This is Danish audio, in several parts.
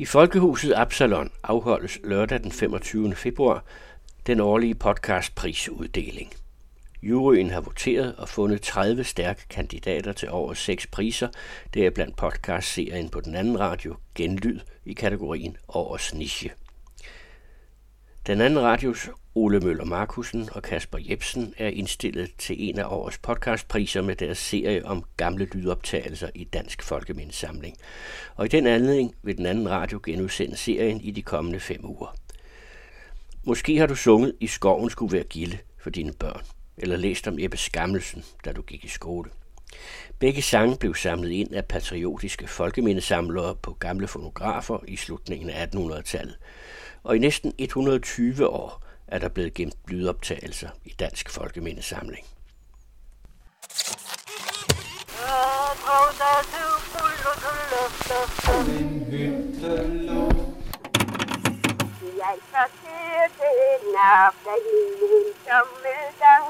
I Folkehuset Absalon afholdes lørdag den 25. februar den årlige podcastprisuddeling. Juryen har voteret og fundet 30 stærke kandidater til over seks priser, blandt podcastserien på den anden radio Genlyd i kategorien Årets Niche. Den anden radios Ole Møller Markusen og Kasper Jebsen er indstillet til en af årets podcastpriser med deres serie om gamle lydoptagelser i Dansk Folkemindesamling. Og i den anledning vil den anden radio genudsende serien i de kommende fem uger. Måske har du sunget I skoven skulle være gilde for dine børn, eller læst om Ebbe Skammelsen, da du gik i skole. Begge sange blev samlet ind af patriotiske folkemindesamlere på gamle fonografer i slutningen af 1800-tallet. Og i næsten 120 år er der blevet gemt lydoptagelser i Dansk Folkemindesamling. Jeg til aften i sommerdag.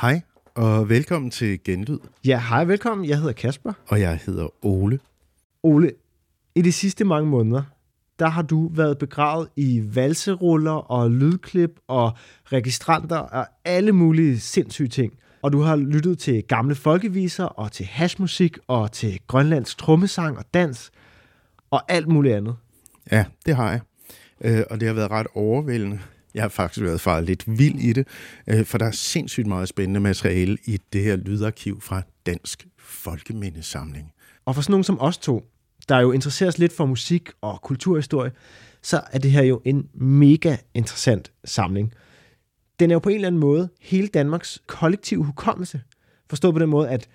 Hej, og velkommen til Genlyd. Ja, hej, velkommen. Jeg hedder Kasper. Og jeg hedder Ole. Ole, i de sidste mange måneder, der har du været begravet i valseruller og lydklip og registranter og alle mulige sindssyge ting. Og du har lyttet til gamle folkeviser og til hashmusik og til grønlandsk trommesang og dans og alt muligt andet. Ja, det har jeg. Øh, og det har været ret overvældende. Jeg har faktisk været faret lidt vild i det, øh, for der er sindssygt meget spændende materiale i det her lydarkiv fra Dansk Folkemindesamling. Og for sådan nogen som os to, der jo interesserer os lidt for musik og kulturhistorie, så er det her jo en mega interessant samling. Den er jo på en eller anden måde hele Danmarks kollektive hukommelse. Forstået på den måde, at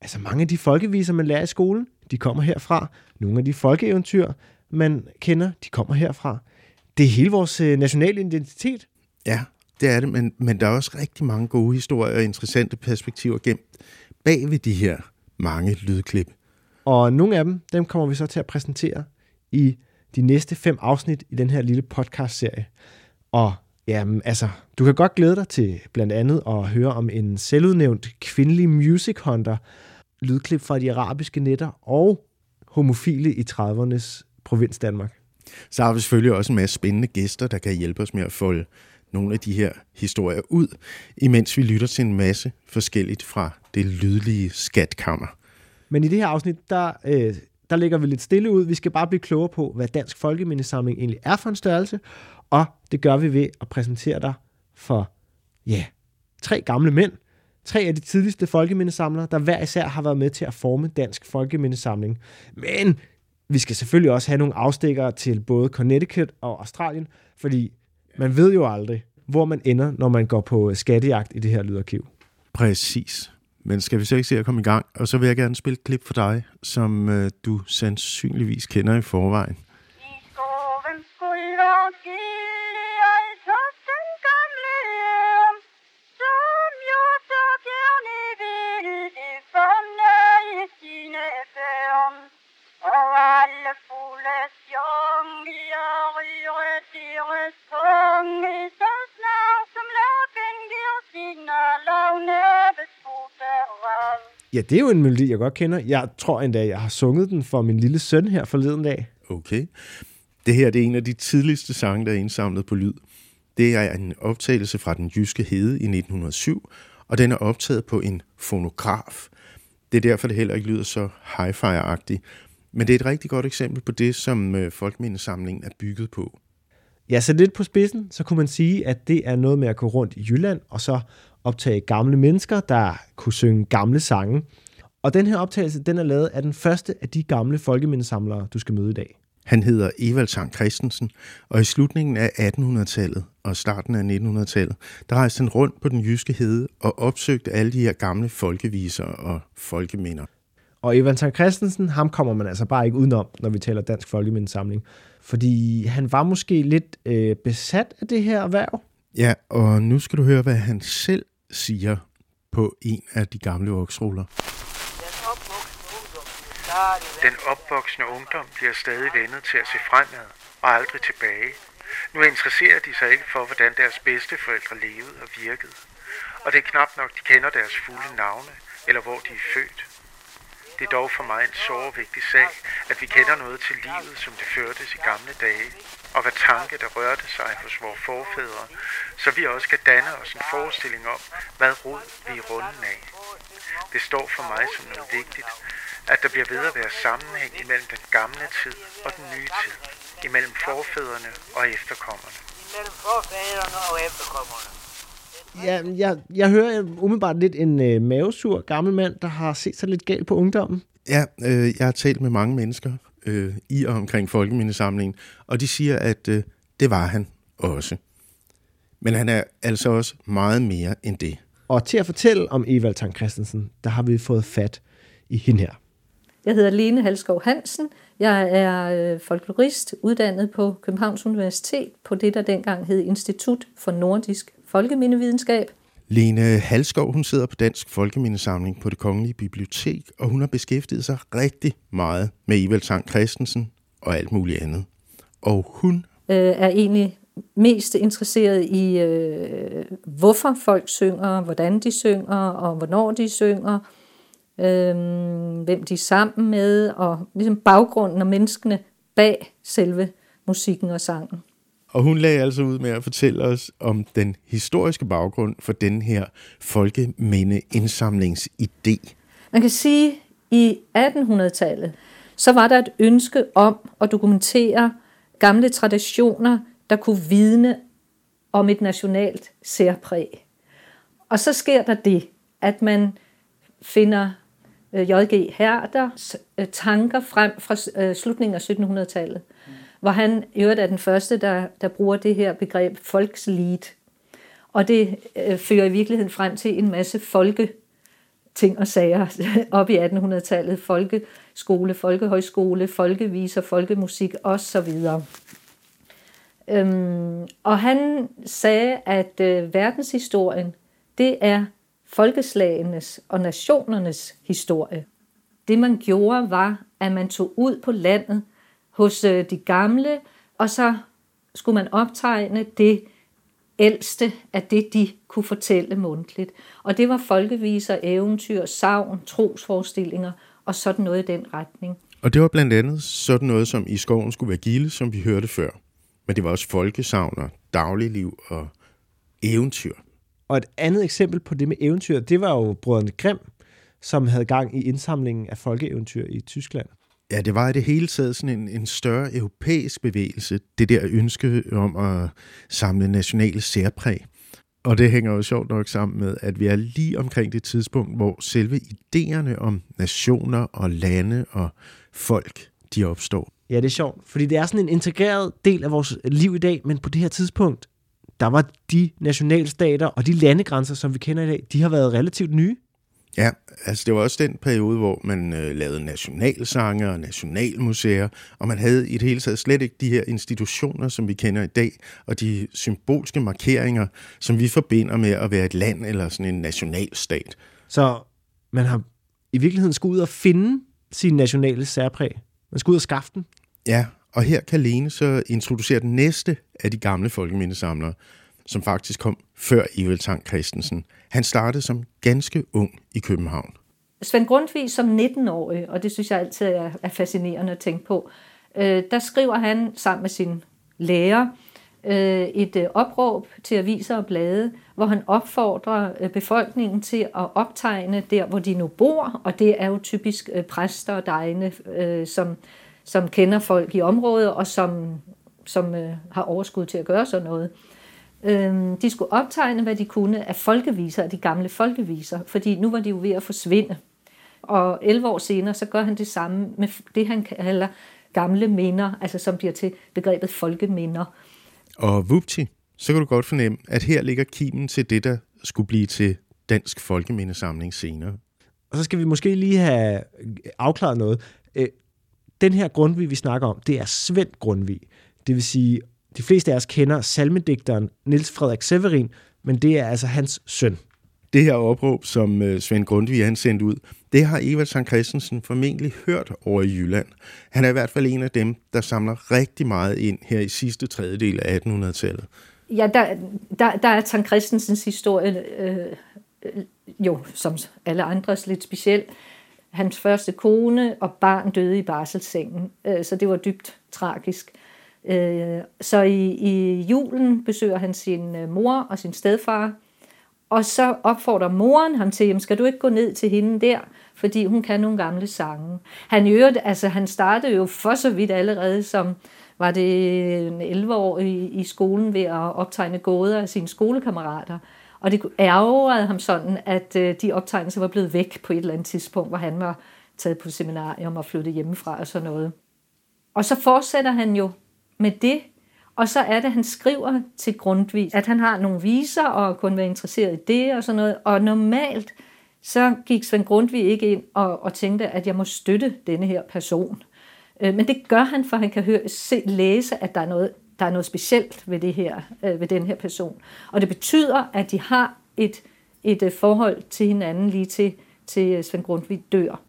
altså mange af de folkeviser, man lærer i skolen, de kommer herfra. Nogle af de folkeeventyr, man kender, de kommer herfra. Det er hele vores øh, nationale identitet. Ja, det er det, men, men der er også rigtig mange gode historier og interessante perspektiver gemt bag ved de her mange lydklip. Og nogle af dem, dem kommer vi så til at præsentere i de næste fem afsnit i den her lille podcast-serie. Og jamen, altså, du kan godt glæde dig til blandt andet at høre om en selvudnævnt kvindelig music hunter, lydklip fra de arabiske netter og homofile i 30'ernes provins Danmark. Så har vi selvfølgelig også en masse spændende gæster, der kan hjælpe os med at folde nogle af de her historier ud, imens vi lytter til en masse forskelligt fra det lydlige skatkammer. Men i det her afsnit, der, øh, der lægger vi lidt stille ud. Vi skal bare blive klogere på, hvad Dansk Folkemindesamling egentlig er for en størrelse, og det gør vi ved at præsentere dig for, ja, tre gamle mænd, tre af de tidligste folkemindesamlere, der hver især har været med til at forme Dansk Folkemindesamling. Men vi skal selvfølgelig også have nogle afstikkere til både Connecticut og Australien, fordi man ved jo aldrig, hvor man ender, når man går på øh, skattejagt i det her lydarkiv. Præcis. Men skal vi så ikke se at komme i gang? Og så vil jeg gerne spille et klip for dig, som øh, du sandsynligvis kender i forvejen. Ja, det er jo en melodi, jeg godt kender. Jeg tror endda, jeg har sunget den for min lille søn her forleden dag. Okay. Det her det er en af de tidligste sange, der er indsamlet på lyd. Det er en optagelse fra den jyske hede i 1907, og den er optaget på en fonograf. Det er derfor, det heller ikke lyder så hi-fi-agtigt. Men det er et rigtig godt eksempel på det, som øh, Folkemindesamlingen er bygget på. Ja, så lidt på spidsen, så kunne man sige, at det er noget med at gå rundt i Jylland, og så optage gamle mennesker, der kunne synge gamle sange. Og den her optagelse, den er lavet af den første af de gamle folkemindesamlere, du skal møde i dag. Han hedder Evald Sang Christensen, og i slutningen af 1800-tallet og starten af 1900-tallet, der rejste han rundt på den jyske hede og opsøgte alle de her gamle folkeviser og folkeminder. Og Evald Sang Christensen, ham kommer man altså bare ikke udenom, når vi taler dansk folkemindesamling. Fordi han var måske lidt øh, besat af det her erhverv. Ja, og nu skal du høre, hvad han selv siger på en af de gamle voksruller. Den opvoksende ungdom bliver stadig vendet til at se fremad og aldrig tilbage, Nu interesserer de sig ikke for, hvordan deres bedsteforældre levede og virkede. Og det er knap nok, de kender deres fulde navne, eller hvor de er født. Det er dog for mig en så vigtig sag, at vi kender noget til livet, som det førtes i gamle dage, og hvad tanke, der rørte sig hos vores forfædre, så vi også kan danne os en forestilling om, hvad rod vi er runden af. Det står for mig som noget vigtigt, at der bliver ved at være sammenhæng imellem den gamle tid og den nye tid, imellem forfædrene og efterkommerne. Imellem forfædrene og efterkommerne. Ja, jeg, jeg hører umiddelbart lidt en øh, mavesur gammel mand, der har set sig lidt galt på ungdommen. Ja, øh, jeg har talt med mange mennesker øh, i og omkring Folkemindesamlingen, og de siger, at øh, det var han også. Men han er altså også meget mere end det. Og til at fortælle om Evald Tang Christensen, der har vi fået fat i hende her. Jeg hedder Lene Halskov Hansen. Jeg er øh, folklorist, uddannet på Københavns Universitet på det, der dengang hed Institut for Nordisk Folkemindevidenskab. Lene Halskov, hun sidder på Dansk Folkemindesamling på det Kongelige Bibliotek, og hun har beskæftiget sig rigtig meget med Evald Tang Christensen og alt muligt andet. Og hun øh, er egentlig mest interesseret i, øh, hvorfor folk synger, hvordan de synger, og hvornår de synger, øh, hvem de er sammen med, og ligesom baggrunden og menneskene bag selve musikken og sangen. Og hun lagde altså ud med at fortælle os om den historiske baggrund for den her folkeminde indsamlingsidé. Man kan sige, at i 1800-tallet, så var der et ønske om at dokumentere gamle traditioner, der kunne vidne om et nationalt særpræg. Og så sker der det, at man finder øh, J.G. Herders øh, tanker frem fra øh, slutningen af 1700-tallet, hvor han i øvrigt er den første, der, der bruger det her begreb folkslied. Og det øh, fører i virkeligheden frem til en masse folke ting og sager op i 1800-tallet. Folkeskole, folkehøjskole, folkeviser, folkemusik osv. Øhm, og han sagde, at øh, verdenshistorien, det er folkeslagenes og nationernes historie. Det man gjorde var, at man tog ud på landet hos øh, de gamle, og så skulle man optegne det ældste af det, de kunne fortælle mundtligt. Og det var folkeviser, eventyr, savn, trosforestillinger og sådan noget i den retning. Og det var blandt andet sådan noget som I skoven skulle være gilde, som vi hørte før. Men det var også folkesavner, dagligliv og eventyr. Og et andet eksempel på det med eventyr, det var jo brødrene Grimm, som havde gang i indsamlingen af folkeeventyr i Tyskland. Ja, det var i det hele taget sådan en, en større europæisk bevægelse, det der ønske om at samle nationale særpræg. Og det hænger jo sjovt nok sammen med, at vi er lige omkring det tidspunkt, hvor selve idéerne om nationer og lande og folk, de opstår. Ja, det er sjovt, fordi det er sådan en integreret del af vores liv i dag, men på det her tidspunkt, der var de nationalstater og de landegrænser, som vi kender i dag, de har været relativt nye. Ja, altså det var også den periode, hvor man øh, lavede nationalsange og nationalmuseer, og man havde i det hele taget slet ikke de her institutioner, som vi kender i dag, og de symbolske markeringer, som vi forbinder med at være et land eller sådan en nationalstat. Så man har i virkeligheden skulle ud og finde sin nationale særpræg. Man skulle ud og skaffe den. Ja, og her kan Lene så introducere den næste af de gamle folkemindesamlere, som faktisk kom før Evil Tang Christensen. Han startede som ganske ung i København. Svend Grundtvig som 19-årig, og det synes jeg altid er fascinerende at tænke på, øh, der skriver han sammen med sin lærer øh, et øh, opråb til aviser og blade, hvor han opfordrer befolkningen til at optegne der, hvor de nu bor, og det er jo typisk præster og dejne, som, som kender folk i området, og som, som har overskud til at gøre sådan noget. Øhm, de skulle optegne, hvad de kunne af folkeviser, af de gamle folkeviser, fordi nu var de jo ved at forsvinde. Og 11 år senere, så gør han det samme med det, han kalder gamle minder, altså som bliver til begrebet folkeminder. Og vupti, så kan du godt fornemme, at her ligger kimen til det, der skulle blive til Dansk Folkemindesamling senere. Og så skal vi måske lige have afklaret noget. Øh, den her Grundtvig, vi snakker om, det er Svend Grundtvig. Det vil sige de fleste af os kender salmedigteren Niels Frederik Severin, men det er altså hans søn. det her opråb, som øh, Svend Grundtvig han sendte ud, det har Eva Sankt Christensen formentlig hørt over i Jylland. Han er i hvert fald en af dem, der samler rigtig meget ind her i sidste tredjedel af 1800-tallet. Ja, der, der, der er Sankt Christensens historie øh, jo, som alle andres, lidt speciel. Hans første kone og barn døde i barselssengen, øh, så det var dybt tragisk. Øh, så i, i julen besøger han sin øh, mor og sin stedfar, og så opfordrer moren ham til, jamen skal du ikke gå ned til hende der, fordi hun kan nogle gamle sange. Han, øvrigt, altså, han startede jo for så vidt allerede som, var det 11 år i, i skolen ved at optegne gåder af sine skolekammerater. Og det ærgerede ham sådan, at øh, de optegnelser var blevet væk på et eller andet tidspunkt, hvor han var taget på seminarium og flyttet hjemmefra og sådan noget. Og så fortsætter han jo med det, og så er det, at han skriver til Grundtvig, at han har nogle viser og kun være interesseret i det og sådan noget. Og normalt så gik Svend Grundtvig ikke ind og, og tænkte, at jeg må støtte denne her person. Øh, men det gør han, for han kan høre, se, læse, at der er, noget, der er noget specielt ved, det her, øh, ved den her person. Og det betyder, at de har et, et øh, forhold til hinanden lige til, til Svend Grundtvig dør.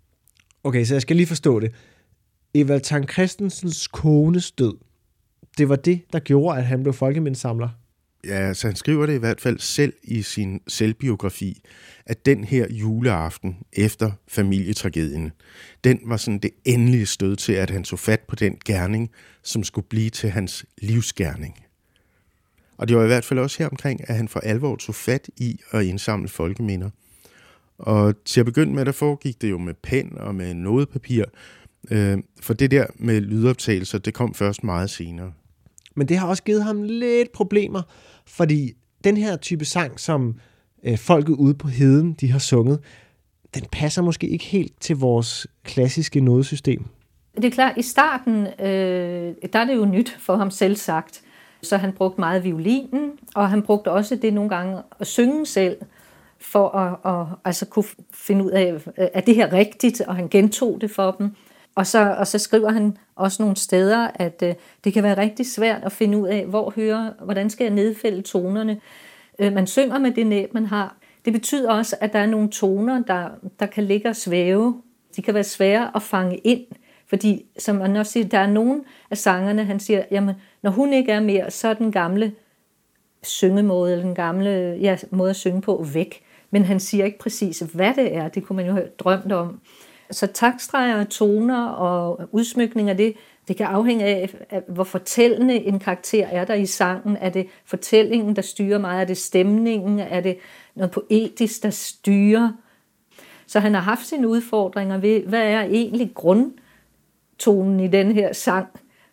Okay, så jeg skal lige forstå det. Evald Tang Christensens kones død, det var det, der gjorde, at han blev folkemindsamler? Ja, så han skriver det i hvert fald selv i sin selvbiografi, at den her juleaften efter familietragedien, den var sådan det endelige stød til, at han tog fat på den gerning, som skulle blive til hans livsgerning. Og det var i hvert fald også her omkring, at han for alvor tog fat i at indsamle folkeminder. Og til at begynde med, der foregik det jo med pen og med nodepapir, øh, for det der med lydoptagelser, det kom først meget senere. Men det har også givet ham lidt problemer, fordi den her type sang, som øh, folket ude på heden, de har sunget, den passer måske ikke helt til vores klassiske nodesystem. Det er klart, i starten, øh, der er det jo nyt for ham selv sagt. Så han brugte meget violinen, og han brugte også det nogle gange at synge selv, for at, at altså kunne finde ud af, øh, er det her rigtigt, og han gentog det for dem. Og så, og så skriver han også nogle steder, at øh, det kan være rigtig svært at finde ud af, hvor hører, hvordan skal jeg nedfælde tonerne. Øh, man synger med det næb, man har. Det betyder også, at der er nogle toner, der, der kan ligge og svæve. De kan være svære at fange ind, fordi som man også siger, der er nogen af sangerne, han siger, jamen, når hun ikke er mere, så er den gamle syngemåde, eller den gamle ja, måde at synge på væk. Men han siger ikke præcis, hvad det er. Det kunne man jo have drømt om. Så takstreger, toner og udsmykning af det, det kan afhænge af, hvor fortællende en karakter er der i sangen. Er det fortællingen, der styrer meget? Er det stemningen? Er det noget poetisk, der styrer? Så han har haft sine udfordringer ved, hvad er egentlig grundtonen i den her sang?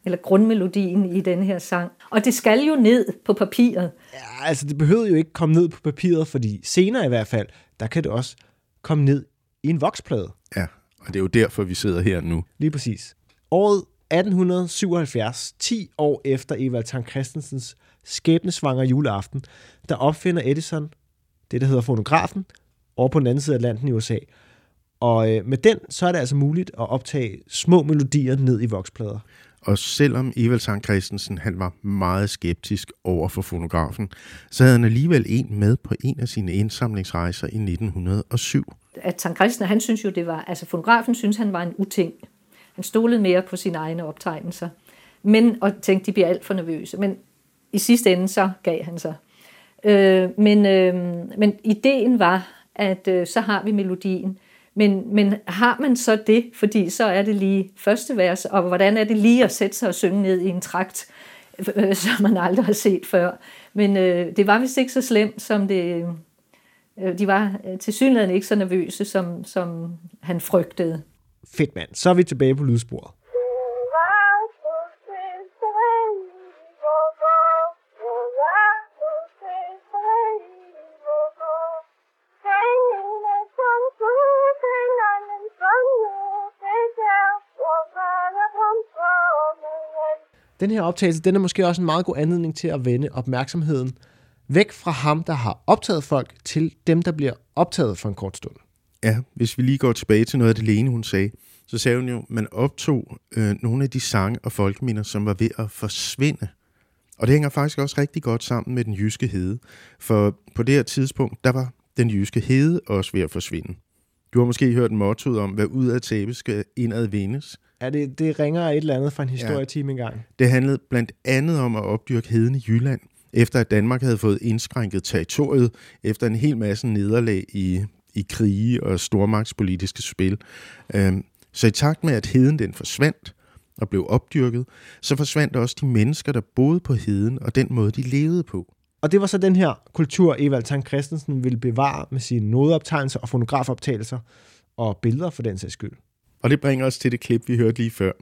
Eller grundmelodien i den her sang. Og det skal jo ned på papiret. Ja, altså det behøver jo ikke komme ned på papiret, fordi senere i hvert fald, der kan det også komme ned i en voksplade. Ja, og det er jo derfor, vi sidder her nu. Lige præcis. Året 1877, 10 år efter Evald Tang Christensens skæbnesvanger juleaften, der opfinder Edison det, der hedder fonografen, over på den anden side af Atlanten i USA. Og øh, med den, så er det altså muligt at optage små melodier ned i voksplader. Og selvom Evald Tang Christensen han var meget skeptisk over for fonografen, så havde han alligevel en med på en af sine indsamlingsrejser i 1907 at Sankt Christen, han synes jo, det var, altså fotografen synes, han var en uting. Han stolede mere på sine egne optegnelser. Men, og tænkte, de bliver alt for nervøse. Men i sidste ende, så gav han sig. Øh, men, øh, men ideen var, at øh, så har vi melodien. Men, men har man så det, fordi så er det lige første vers, og hvordan er det lige at sætte sig og synge ned i en trakt, øh, som man aldrig har set før. Men øh, det var vist ikke så slemt, som det, de var øh, til synligheden ikke så nervøse, som, som han frygtede. Fedt mand. Så er vi tilbage på lydsporet. Den her optagelse, den er måske også en meget god anledning til at vende opmærksomheden væk fra ham, der har optaget folk, til dem, der bliver optaget for en kort stund. Ja, hvis vi lige går tilbage til noget af det Lene, hun sagde, så sagde hun jo, at man optog øh, nogle af de sange og folkeminder, som var ved at forsvinde. Og det hænger faktisk også rigtig godt sammen med den jyske hede. For på det her tidspunkt, der var den jyske hede også ved at forsvinde. Du har måske hørt mottoet om, hvad ud af tabe skal indad vindes. Ja, det, det ringer et eller andet fra en historietime ja. engang. Det handlede blandt andet om at opdyrke heden i Jylland, efter at Danmark havde fået indskrænket territoriet efter en hel masse nederlag i, i krige og stormagtspolitiske spil. Øhm, så i takt med, at heden den forsvandt og blev opdyrket, så forsvandt også de mennesker, der boede på heden og den måde, de levede på. Og det var så den her kultur, Evald Tang Christensen ville bevare med sine nodeoptegnelser og fonografoptagelser og billeder for den sags skyld. Og det bringer os til det klip, vi hørte lige før.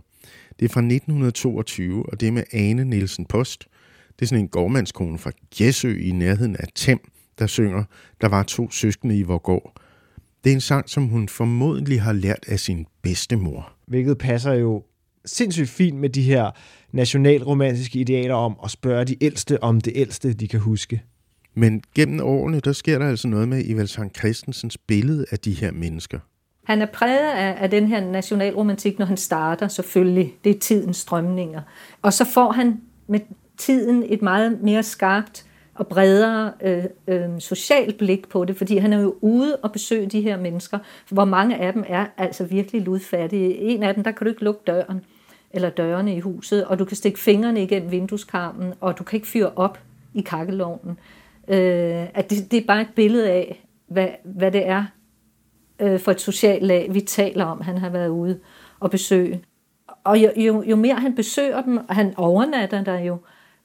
Det er fra 1922, og det er med Ane Nielsen Post. Det er sådan en gårdmandskone fra Gjesø i nærheden af Tem, der synger, der var to søskende i Vorgård. Det er en sang, som hun formodentlig har lært af sin bedstemor. Hvilket passer jo sindssygt fint med de her nationalromantiske idealer om at spørge de ældste om det ældste, de kan huske. Men gennem årene, der sker der altså noget med Evald Sankt Christensens billede af de her mennesker. Han er præget af, af den her nationalromantik, når han starter selvfølgelig. Det er tidens strømninger. Og så får han med tiden et meget mere skarpt og bredere øh, øh, socialt blik på det, fordi han er jo ude og besøge de her mennesker, hvor mange af dem er altså virkelig ludfattige. En af dem, der kan du ikke lukke døren, eller dørene i huset, og du kan stikke fingrene igennem vindueskarmen, og du kan ikke fyre op i kakkelovnen. Øh, at det, det er bare et billede af, hvad, hvad det er øh, for et socialt lag, vi taler om, han har været ude og besøge. Og jo, jo, jo mere han besøger dem, og han overnatter der jo, øh,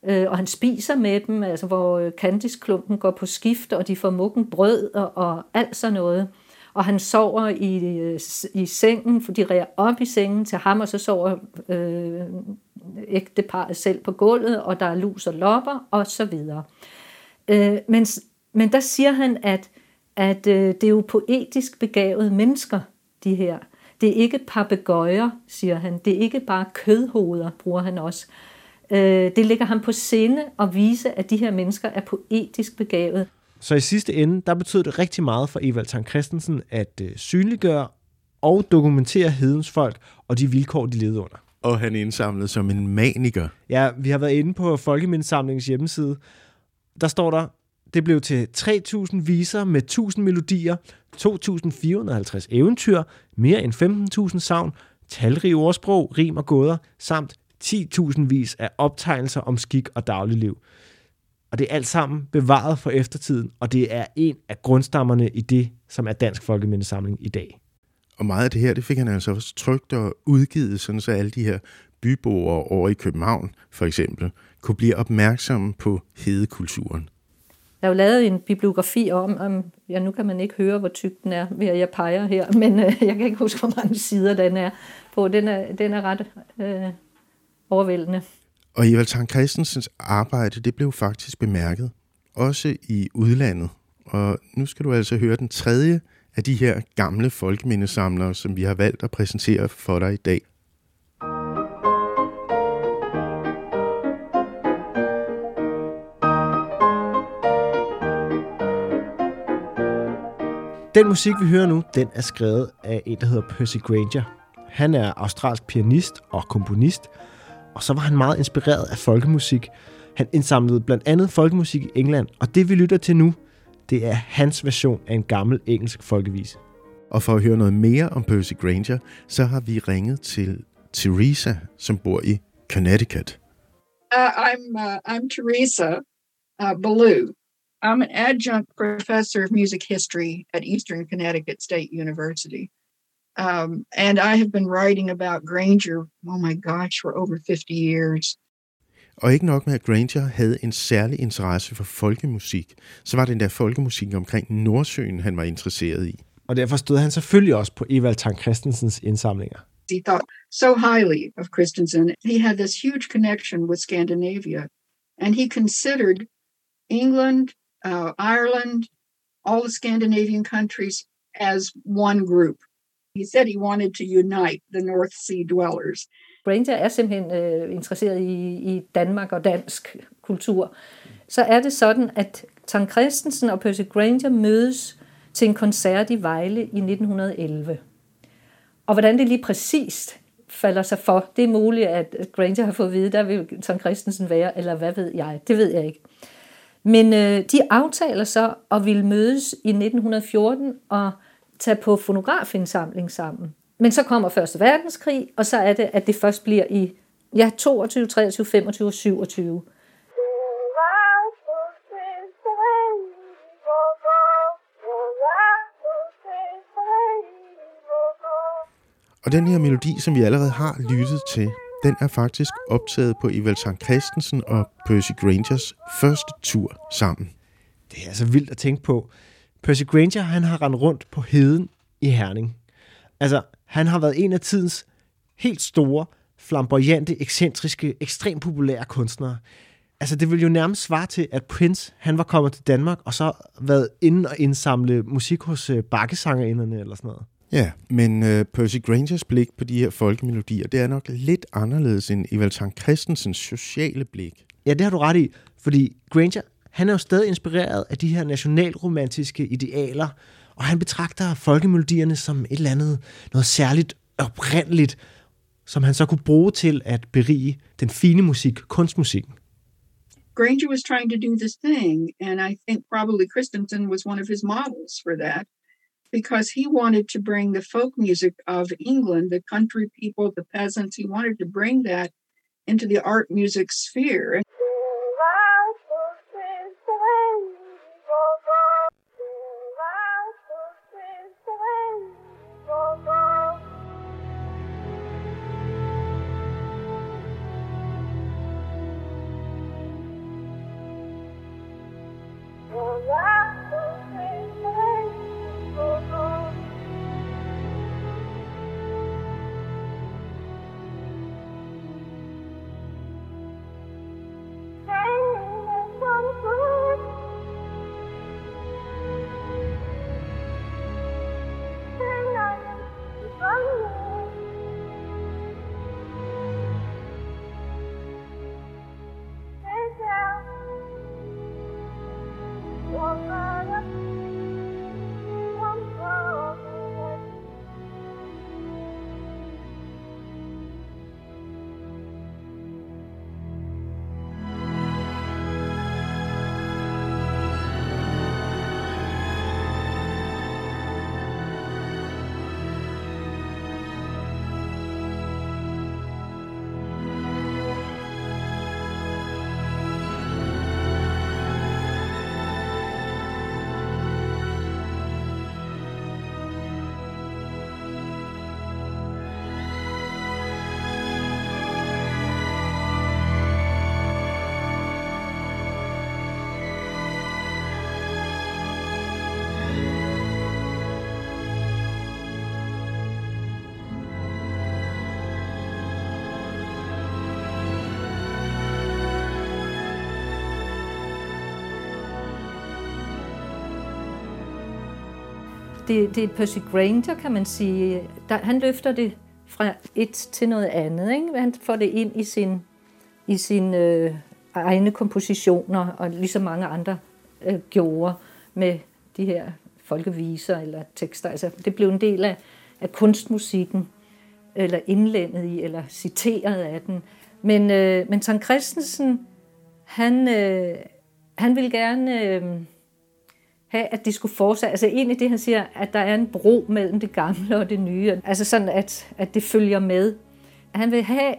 Øh, og han spiser med dem, altså hvor øh, Candice-klumpen går på skift, og de får mukken brød og, og alt sådan noget. Og han sover i, øh, i sengen, for de rærer op i sengen til ham, og så sover øh, ægteparet selv på gulvet, og der er lus og lopper, og så videre. Øh, men, men der siger han, at, at øh, det er jo poetisk begavede mennesker, de her. Det er ikke papegøjer, siger han. Det er ikke bare kødhoveder, bruger han også. Øh, det ligger ham på sinde at vise, at de her mennesker er poetisk begavet. Så i sidste ende, der betød det rigtig meget for Evald Tang Christensen at øh, synliggøre og dokumentere hedens folk og de vilkår, de levede under. Og han indsamlede som en maniker. Ja, vi har været inde på Folkemindesamlingens hjemmeside. Der står der, det blev til 3.000 viser med 1.000 melodier, 2.450 eventyr, mere end 15.000 savn, talrige ordsprog, rim og gåder, samt 10.000 vis af optegnelser om skik og dagligliv. Og det er alt sammen bevaret for eftertiden, og det er en af grundstammerne i det, som er Dansk Folkemindesamling i dag. Og meget af det her, det fik han altså også trygt og udgivet, sådan så alle de her byboere over i København, for eksempel, kunne blive opmærksomme på hedekulturen. Der er jo lavet en bibliografi om, om ja, nu kan man ikke høre, hvor tyk den er, ved at jeg peger her, men øh, jeg kan ikke huske, hvor mange sider den er på. Den er, den er ret øh, overvældende. Og Evald Tang Christensens arbejde, det blev faktisk bemærket, også i udlandet. Og nu skal du altså høre den tredje af de her gamle folkemindesamlere, som vi har valgt at præsentere for dig i dag. Den musik, vi hører nu, den er skrevet af en, der hedder Percy Granger. Han er australsk pianist og komponist, og så var han meget inspireret af folkemusik. Han indsamlede blandt andet folkemusik i England, og det vi lytter til nu, det er hans version af en gammel engelsk folkevise. Og for at høre noget mere om Percy Granger, så har vi ringet til Teresa, som bor i Connecticut. Uh, I'm uh, I'm Teresa uh, Ballou. I'm an adjunct professor of music history at Eastern Connecticut State University. Um, and I have been writing about Granger, oh my gosh, for over 50 years. Og ikke nok med, at Granger havde en særlig interesse for folkemusik, så var det der folkemusik omkring Nordsøen, han var interesseret i. Og derfor stod han selvfølgelig også på Evald Tang Christensens indsamlinger. He thought so highly of Christensen. He had this huge connection with Scandinavia, and he considered England, uh, Ireland, all the Scandinavian countries as one group. He said he wanted to unite the North Sea dwellers. Granger er simpelthen øh, interesseret i, i Danmark og dansk kultur. Så er det sådan, at Tan Christensen og Percy Granger mødes til en koncert i Vejle i 1911. Og hvordan det lige præcist falder sig for, det er muligt, at Granger har fået at vide, der vil Tom Christensen være, eller hvad ved jeg, det ved jeg ikke. Men øh, de aftaler så at ville mødes i 1914 og tage på fonografindsamling sammen. Men så kommer Første Verdenskrig, og så er det, at det først bliver i ja, 22, 23, 25 og 27. Og den her melodi, som vi allerede har lyttet til, den er faktisk optaget på Evald Sankt Christensen og Percy Grangers første tur sammen. Det er altså vildt at tænke på. Percy Granger, han har rendt rundt på heden i Herning. Altså, han har været en af tidens helt store, flamboyante, ekscentriske, ekstremt populære kunstnere. Altså, det vil jo nærmest svare til, at Prince, han var kommet til Danmark, og så været inde og indsamle musik hos øh, bakkesangerinderne eller sådan noget. Ja, men uh, Percy Grangers blik på de her folkemelodier, det er nok lidt anderledes end Evald Sankt Christensens sociale blik. Ja, det har du ret i, fordi Granger, han er jo stadig inspireret af de her nationalromantiske idealer, og han betragter folkemelodierne som et eller andet, noget særligt oprindeligt, som han så kunne bruge til at berige den fine musik, kunstmusikken. Granger was trying to do this thing, and I think probably Christensen was one of his models for that. because he wanted to bring the folk music of England, the country people, the peasants, he wanted to bring that into the art music sphere. Det, det er Percy Granger, kan man sige. Der, han løfter det fra et til noget andet. Ikke? Han får det ind i sin, i sin øh, egne kompositioner, og ligesom mange andre øh, gjorde med de her folkeviser eller tekster. Altså, det blev en del af, af kunstmusikken, eller indlændet i, eller citeret af den. Men, øh, men Sankt Christensen, han, øh, han vil gerne... Øh, have, at det skulle fortsætte. Altså egentlig det, han siger, at der er en bro mellem det gamle og det nye. Altså sådan, at, at det følger med. Han vil have,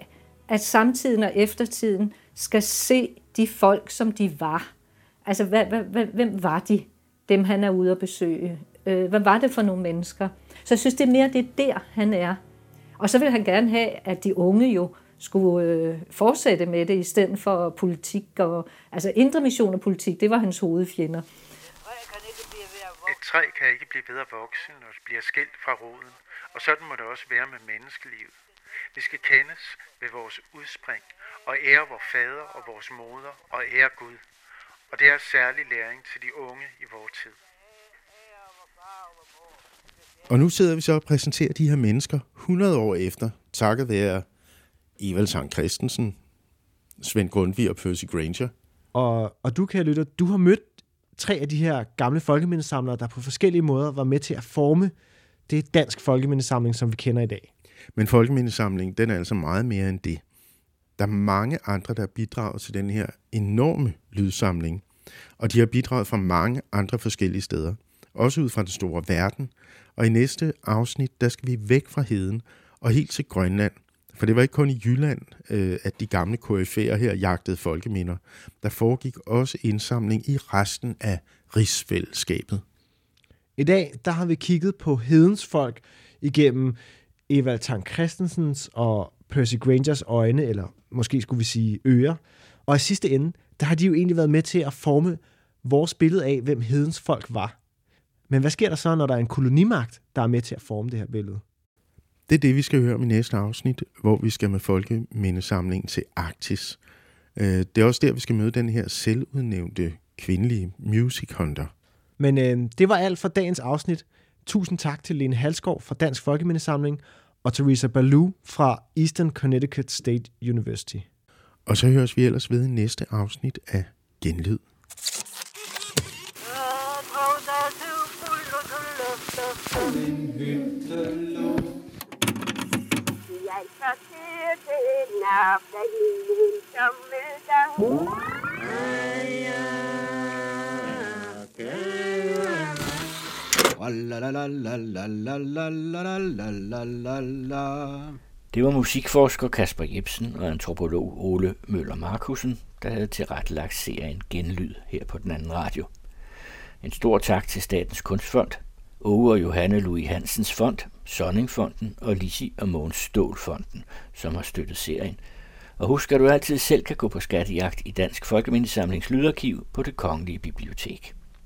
at samtiden og eftertiden skal se de folk, som de var. Altså, hvad, hvad, hvem var de, dem han er ude at besøge? Øh, hvad var det for nogle mennesker? Så jeg synes, det er mere det er der, han er. Og så vil han gerne have, at de unge jo skulle øh, fortsætte med det, i stedet for politik. Og, altså indre mission og politik, det var hans hovedfjender. Et træ kan ikke blive ved at vokse, når det bliver skilt fra roden, og sådan må det også være med menneskelivet. Vi skal kendes ved vores udspring og ære vores fader og vores moder og ære Gud. Og det er særlig læring til de unge i vores tid. Og nu sidder vi så og præsenterer de her mennesker 100 år efter, takket være Evald Sankt Christensen, Svend Grundtvig og Percy Granger. Og, og du, kan lytte, du har mødt tre af de her gamle folkemindesamlere, der på forskellige måder var med til at forme det dansk folkemindesamling, som vi kender i dag. Men folkemindesamling, den er altså meget mere end det. Der er mange andre, der bidrager til den her enorme lydsamling. Og de har bidraget fra mange andre forskellige steder, også ud fra den store verden. Og i næste afsnit, der skal vi væk fra heden og helt til Grønland. For det var ikke kun i Jylland, øh, at de gamle KF'er her jagtede folkeminder. Der foregik også indsamling i resten af rigsfællesskabet. I dag der har vi kigget på hedens folk igennem Evald Tang Christensens og Percy Grangers øjne, eller måske skulle vi sige ører. Og i sidste ende, der har de jo egentlig været med til at forme vores billede af, hvem hedens folk var. Men hvad sker der så, når der er en kolonimagt, der er med til at forme det her billede? Det er det, vi skal høre om i næste afsnit, hvor vi skal med folkemindesamlingen til Arktis. Øh, det er også der, vi skal møde den her selvudnævnte kvindelige music hunter. Men øh, det var alt for dagens afsnit. Tusind tak til Lene Halskov fra Dansk Folkemindesamling og Teresa Baloo fra Eastern Connecticut State University. Og så høres vi ellers ved i næste afsnit af Genlyd. Jeg så til den aften i en sommerdag. Det var musikforsker Kasper Jebsen og antropolog Ole Møller Markusen, der havde tilrettelagt serien Genlyd her på den anden radio. En stor tak til Statens Kunstfond, Åge og Johanne Louis Hansens Fond, Sonningfonden og Lisi og Mogens Stålfonden, som har støttet serien. Og husk, at du altid selv kan gå på skattejagt i Dansk Folkemindesamlings Lydarkiv på det Kongelige Bibliotek.